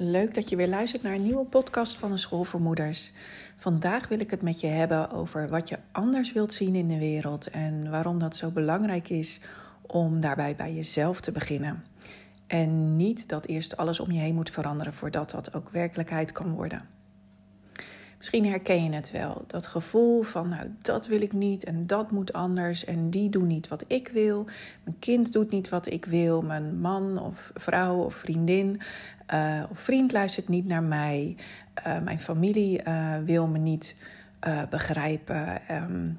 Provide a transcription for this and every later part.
Leuk dat je weer luistert naar een nieuwe podcast van de School voor Moeders. Vandaag wil ik het met je hebben over wat je anders wilt zien in de wereld en waarom dat zo belangrijk is om daarbij bij jezelf te beginnen. En niet dat eerst alles om je heen moet veranderen voordat dat ook werkelijkheid kan worden. Misschien herken je het wel, dat gevoel van nou dat wil ik niet en dat moet anders en die doen niet wat ik wil. Mijn kind doet niet wat ik wil, mijn man of vrouw of vriendin uh, of vriend luistert niet naar mij, uh, mijn familie uh, wil me niet begrijpen. Um,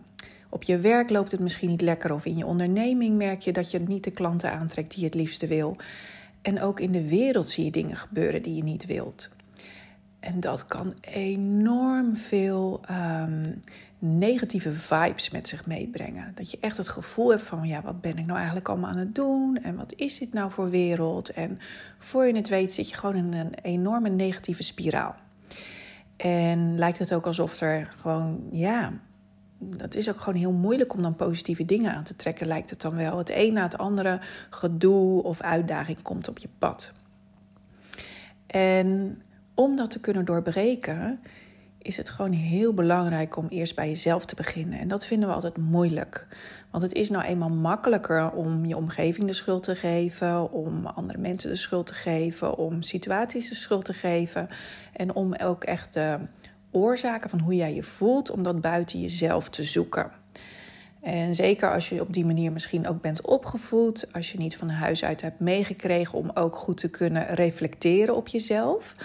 op je werk loopt het misschien niet lekker of in je onderneming merk je dat je niet de klanten aantrekt die je het liefste wil. En ook in de wereld zie je dingen gebeuren die je niet wilt. En dat kan enorm veel um, negatieve vibes met zich meebrengen. Dat je echt het gevoel hebt van, ja, wat ben ik nou eigenlijk allemaal aan het doen? En wat is dit nou voor wereld? En voor je het weet zit je gewoon in een enorme negatieve spiraal. En lijkt het ook alsof er gewoon, ja, dat is ook gewoon heel moeilijk om dan positieve dingen aan te trekken, lijkt het dan wel. Het een na het andere gedoe of uitdaging komt op je pad. En om dat te kunnen doorbreken, is het gewoon heel belangrijk om eerst bij jezelf te beginnen. En dat vinden we altijd moeilijk. Want het is nou eenmaal makkelijker om je omgeving de schuld te geven, om andere mensen de schuld te geven, om situaties de schuld te geven. En om ook echt de oorzaken van hoe jij je voelt, om dat buiten jezelf te zoeken. En zeker als je op die manier misschien ook bent opgevoed, als je niet van huis uit hebt meegekregen om ook goed te kunnen reflecteren op jezelf.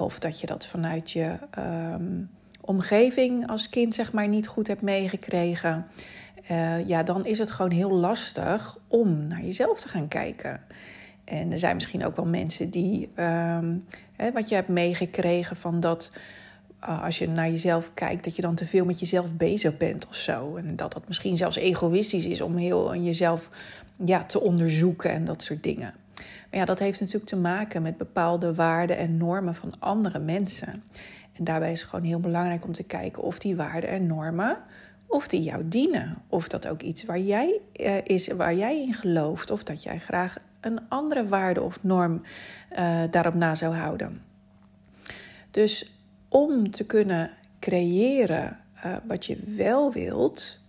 Of dat je dat vanuit je um, omgeving als kind zeg maar niet goed hebt meegekregen. Uh, ja, dan is het gewoon heel lastig om naar jezelf te gaan kijken. En er zijn misschien ook wel mensen die, um, hè, wat je hebt meegekregen van dat uh, als je naar jezelf kijkt, dat je dan te veel met jezelf bezig bent of zo. En dat dat misschien zelfs egoïstisch is om heel jezelf ja, te onderzoeken en dat soort dingen. Ja, dat heeft natuurlijk te maken met bepaalde waarden en normen van andere mensen. En daarbij is het gewoon heel belangrijk om te kijken of die waarden en normen of die jou dienen. Of dat ook iets waar jij uh, is, waar jij in gelooft, of dat jij graag een andere waarde of norm uh, daarop na zou houden. Dus om te kunnen creëren uh, wat je wel wilt,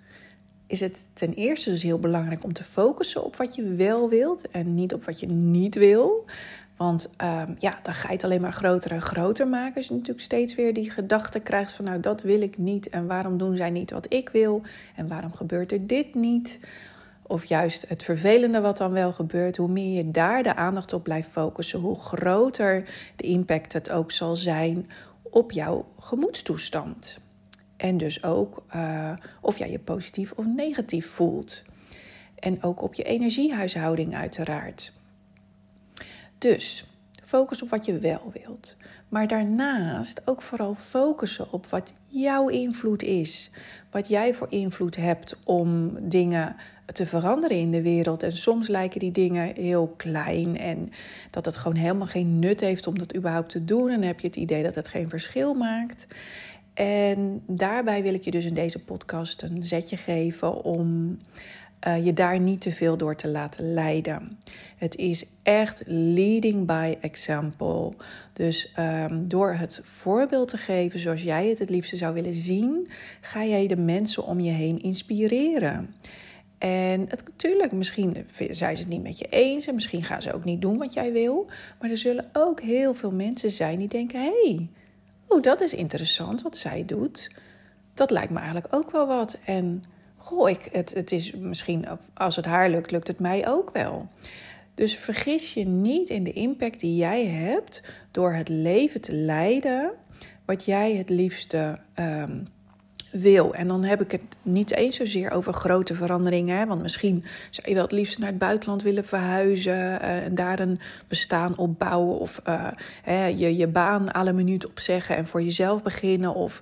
is het ten eerste dus heel belangrijk om te focussen op wat je wel wilt en niet op wat je niet wil. Want um, ja, dan ga je het alleen maar groter en groter maken. Als je natuurlijk steeds weer die gedachte krijgt van nou dat wil ik niet en waarom doen zij niet wat ik wil en waarom gebeurt er dit niet. Of juist het vervelende wat dan wel gebeurt, hoe meer je daar de aandacht op blijft focussen, hoe groter de impact het ook zal zijn op jouw gemoedstoestand. En dus ook uh, of jij je positief of negatief voelt. En ook op je energiehuishouding uiteraard. Dus focus op wat je wel wilt. Maar daarnaast ook vooral focussen op wat jouw invloed is. Wat jij voor invloed hebt om dingen te veranderen in de wereld. En soms lijken die dingen heel klein en dat het gewoon helemaal geen nut heeft om dat überhaupt te doen. En dan heb je het idee dat het geen verschil maakt. En daarbij wil ik je dus in deze podcast een zetje geven om uh, je daar niet te veel door te laten leiden. Het is echt leading by example. Dus um, door het voorbeeld te geven zoals jij het het liefste zou willen zien, ga jij de mensen om je heen inspireren. En het, natuurlijk, misschien zijn ze het niet met je eens en misschien gaan ze ook niet doen wat jij wil. Maar er zullen ook heel veel mensen zijn die denken: hé, hey, oh, dat is interessant wat zij doet. Dat lijkt me eigenlijk ook wel wat. En goh, ik, het, het is misschien, als het haar lukt, lukt het mij ook wel. Dus vergis je niet in de impact die jij hebt door het leven te leiden wat jij het liefste um, wil. En dan heb ik het niet eens zozeer over grote veranderingen. Want misschien zou je wel het liefst naar het buitenland willen verhuizen uh, en daar een bestaan opbouwen. Of uh, hè, je, je baan alle minuut opzeggen en voor jezelf beginnen. Of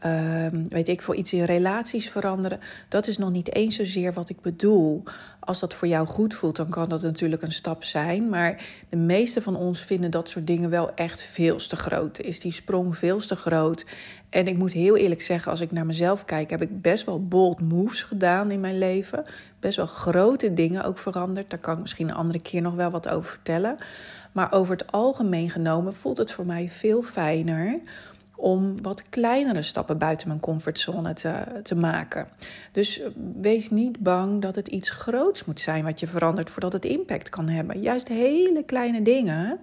ehm, weet ik voor iets in relaties veranderen. Dat is nog niet eens zozeer wat ik bedoel. Als dat voor jou goed voelt, dan kan dat natuurlijk een stap zijn. Maar de meeste van ons vinden dat soort dingen wel echt veel te groot. Is die sprong veel te groot? En ik moet heel eerlijk zeggen, als ik naar mezelf kijk, heb ik best wel bold moves gedaan in mijn leven. Best wel grote dingen ook veranderd. Daar kan ik misschien een andere keer nog wel wat over vertellen. Maar over het algemeen genomen voelt het voor mij veel fijner om wat kleinere stappen buiten mijn comfortzone te, te maken. Dus wees niet bang dat het iets groots moet zijn wat je verandert voordat het impact kan hebben. Juist hele kleine dingen,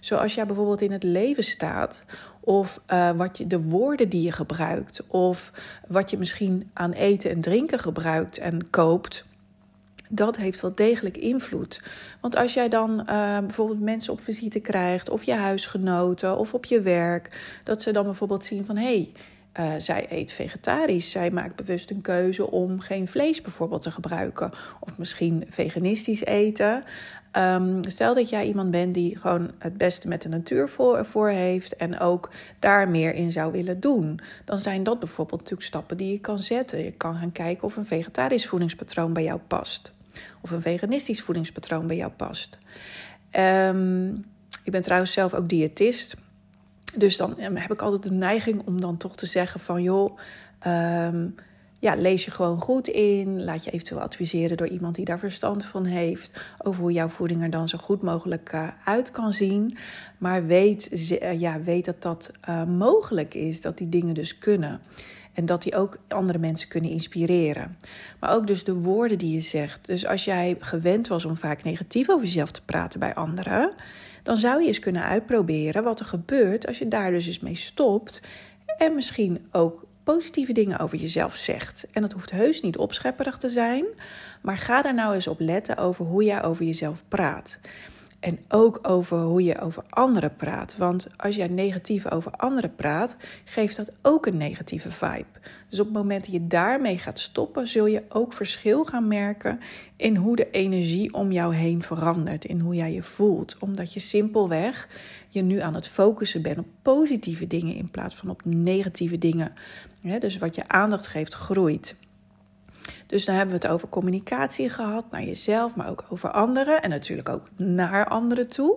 zoals jij bijvoorbeeld in het leven staat, of uh, wat je, de woorden die je gebruikt, of wat je misschien aan eten en drinken gebruikt en koopt dat heeft wel degelijk invloed. Want als jij dan uh, bijvoorbeeld mensen op visite krijgt, of je huisgenoten, of op je werk, dat ze dan bijvoorbeeld zien van hé. Hey, uh, zij eet vegetarisch. Zij maakt bewust een keuze om geen vlees bijvoorbeeld te gebruiken. Of misschien veganistisch eten. Um, stel dat jij iemand bent die gewoon het beste met de natuur voor, voor, heeft en ook daar meer in zou willen doen. Dan zijn dat bijvoorbeeld natuurlijk stappen die je kan zetten. Je kan gaan kijken of een vegetarisch voedingspatroon bij jou past of een veganistisch voedingspatroon bij jou past. Um, ik ben trouwens zelf ook diëtist. Dus dan ehm, heb ik altijd de neiging om dan toch te zeggen van joh, um, ja, lees je gewoon goed in. Laat je eventueel adviseren door iemand die daar verstand van heeft. Over hoe jouw voeding er dan zo goed mogelijk uh, uit kan zien. Maar weet, uh, ja, weet dat dat uh, mogelijk is, dat die dingen dus kunnen. En dat die ook andere mensen kunnen inspireren. Maar ook dus de woorden die je zegt. Dus als jij gewend was om vaak negatief over jezelf te praten bij anderen, dan zou je eens kunnen uitproberen wat er gebeurt als je daar dus eens mee stopt. En misschien ook positieve dingen over jezelf zegt. En dat hoeft heus niet opschepperig te zijn, maar ga er nou eens op letten over hoe jij over jezelf praat. En ook over hoe je over anderen praat. Want als jij negatief over anderen praat, geeft dat ook een negatieve vibe. Dus op het moment dat je daarmee gaat stoppen, zul je ook verschil gaan merken in hoe de energie om jou heen verandert. In hoe jij je voelt. Omdat je simpelweg je nu aan het focussen bent op positieve dingen in plaats van op negatieve dingen. dus wat je aandacht geeft, groeit. Dus dan hebben we het over communicatie gehad naar jezelf, maar ook over anderen en natuurlijk ook naar anderen toe.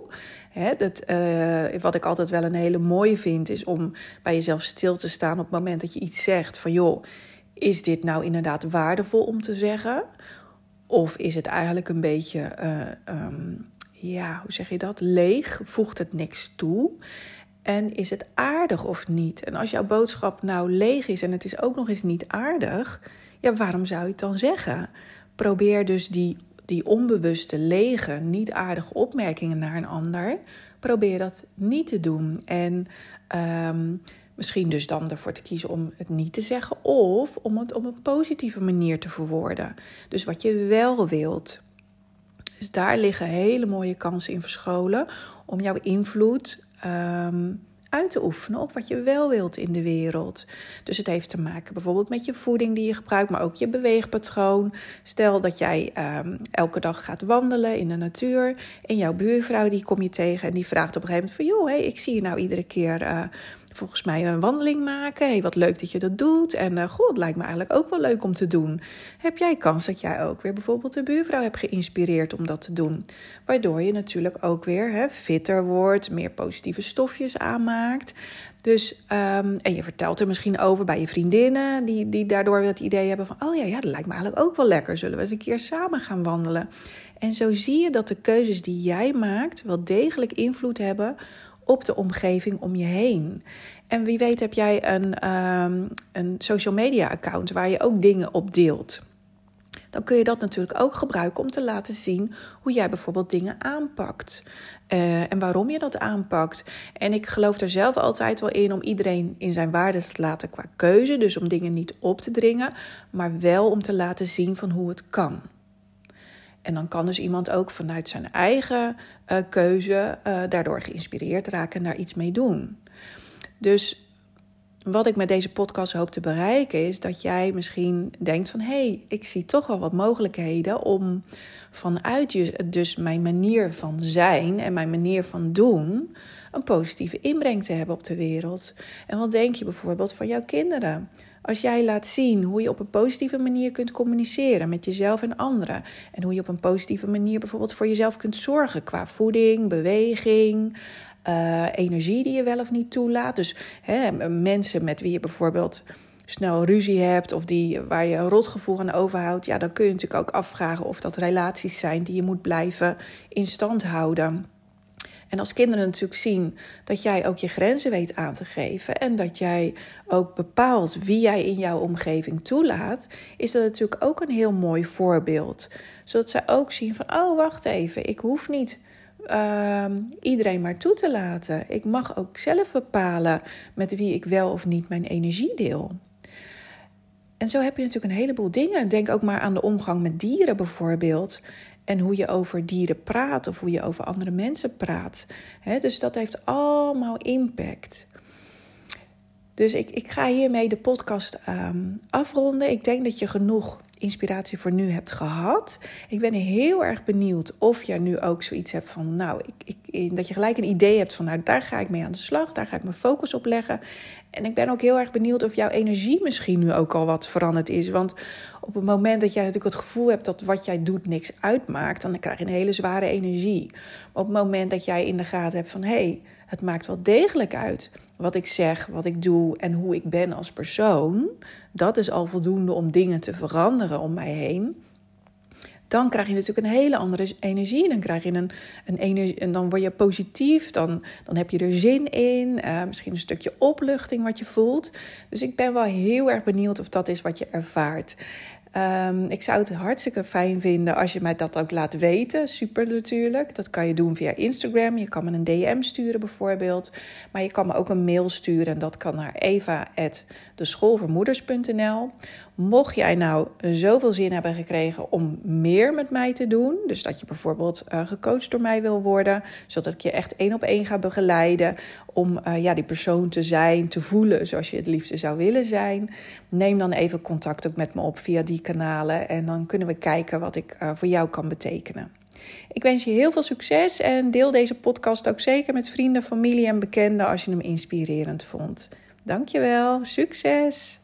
dat, uh, wat ik altijd wel een hele mooie vind, is om bij jezelf stil te staan op het moment dat je iets zegt van joh, is dit nou inderdaad waardevol om te zeggen? Of is het eigenlijk een beetje, uh, um, ja, hoe zeg je dat, leeg? Voegt het niks toe? En is het aardig of niet? En als jouw boodschap nou leeg is en het is ook nog eens niet aardig, ja, waarom zou je het dan zeggen? Probeer dus die, die onbewuste, lege, niet aardige opmerkingen naar een ander. Probeer dat niet te doen. En um, misschien dus dan ervoor te kiezen om het niet te zeggen. Of om het op een positieve manier te verwoorden. Dus wat je wel wilt. Dus daar liggen hele mooie kansen in verscholen om jouw invloed um, uit te oefenen op wat je wel wilt in de wereld. Dus het heeft te maken bijvoorbeeld met je voeding die je gebruikt, maar ook je beweegpatroon. Stel dat jij um, elke dag gaat wandelen in de natuur en jouw buurvrouw die kom je tegen en die vraagt op een gegeven moment van joh, ik zie je nou iedere keer uh, volgens mij een wandeling maken. Hey, wat leuk dat je dat doet. En uh, goh, het lijkt me eigenlijk ook wel leuk om te doen. Heb jij kans dat jij ook weer bijvoorbeeld de buurvrouw hebt geïnspireerd om dat te doen? Waardoor je natuurlijk ook weer hè, fitter wordt, meer positieve stofjes aanmaakt. Dus, um, en je vertelt er misschien over bij je vriendinnen, die, die daardoor het idee hebben van: oh ja, ja, dat lijkt me eigenlijk ook wel lekker. Zullen we eens een keer samen gaan wandelen? En zo zie je dat de keuzes die jij maakt wel degelijk invloed hebben op de omgeving om je heen. En wie weet heb jij een, um, een social media account waar je ook dingen op deelt. Dan kun je dat natuurlijk ook gebruiken om te laten zien hoe jij bijvoorbeeld dingen aanpakt. Uh, en waarom je dat aanpakt. En ik geloof er zelf altijd wel in om iedereen in zijn waarde te laten qua keuze. Dus om dingen niet op te dringen, maar wel om te laten zien van hoe het kan. En dan kan dus iemand ook vanuit zijn eigen uh, keuze uh, daardoor geïnspireerd raken en daar iets mee doen. Dus wat ik met deze podcast hoop te bereiken is dat jij misschien denkt van hé, hey, ik zie toch wel wat mogelijkheden om vanuit je, dus mijn manier van zijn en mijn manier van doen, een positieve inbreng te hebben op de wereld. En wat denk je bijvoorbeeld van jouw kinderen? Als jij laat zien hoe je op een positieve manier kunt communiceren met jezelf en anderen. En hoe je op een positieve manier bijvoorbeeld voor jezelf kunt zorgen qua voeding, beweging, uh, energie die je wel of niet toelaat. Dus hè, mensen met wie je bijvoorbeeld snel ruzie hebt of die, waar je een rotgevoel aan overhoudt, ja, dan kun je natuurlijk ook afvragen of dat relaties zijn die je moet blijven in stand houden. En als kinderen natuurlijk zien dat jij ook je grenzen weet aan te geven en dat jij ook bepaalt wie jij in jouw omgeving toelaat, is dat natuurlijk ook een heel mooi voorbeeld. Zodat zij ook zien van, oh wacht even, ik hoef niet uh, iedereen maar toe te laten. Ik mag ook zelf bepalen met wie ik wel of niet mijn energie deel. En zo heb je natuurlijk een heleboel dingen. Denk ook maar aan de omgang met dieren bijvoorbeeld. En hoe je over dieren praat of hoe je over andere mensen praat. dus dat heeft allemaal impact. Dus ik, ik ga hiermee de podcast ehm, afronden. Ik denk dat je genoeg inspiratie voor nu hebt gehad. Ik ben heel erg benieuwd of je nu ook zoiets hebt van, nou, ik, ik, dat je gelijk een idee hebt van, nou, daar ga ik mee aan de slag, daar ga ik mijn focus op leggen. En ik ben ook heel erg benieuwd of jouw energie misschien nu ook al wat veranderd is. Want op het moment dat jij natuurlijk het gevoel hebt dat wat jij doet niks uitmaakt, dan krijg je een hele zware energie. Maar op het moment dat jij in de gaten hebt van, hé, hey, het maakt wel degelijk uit wat ik zeg, wat ik doe en hoe ik ben als persoon, dat is al voldoende om dingen te veranderen om mij heen. Dan krijg je natuurlijk een hele andere energie. Dan krijg je een, een energie en dan word je positief. Dan, dan heb je er zin in. Uh, misschien een stukje opluchting wat je voelt. Dus ik ben wel heel erg benieuwd of dat is wat je ervaart. Um, ik zou het hartstikke fijn vinden als je mij dat ook laat weten. Super natuurlijk. Dat kan je doen via Instagram. Je kan me een DM sturen bijvoorbeeld. Maar je kan me ook een mail sturen. En dat kan naar eva.deschoolvermoeders.nl Mocht jij nou zoveel zin hebben gekregen om meer met mij te doen, dus dat je bijvoorbeeld uh, gecoacht door mij wil worden, zodat ik je echt één op één ga begeleiden om uh, ja, die persoon te zijn, te voelen zoals je het liefste zou willen zijn, neem dan even contact ook met me op via die kanalen en dan kunnen we kijken wat ik uh, voor jou kan betekenen. Ik wens je heel veel succes en deel deze podcast ook zeker met vrienden, familie en bekenden als je hem inspirerend vond. Dankjewel, succes!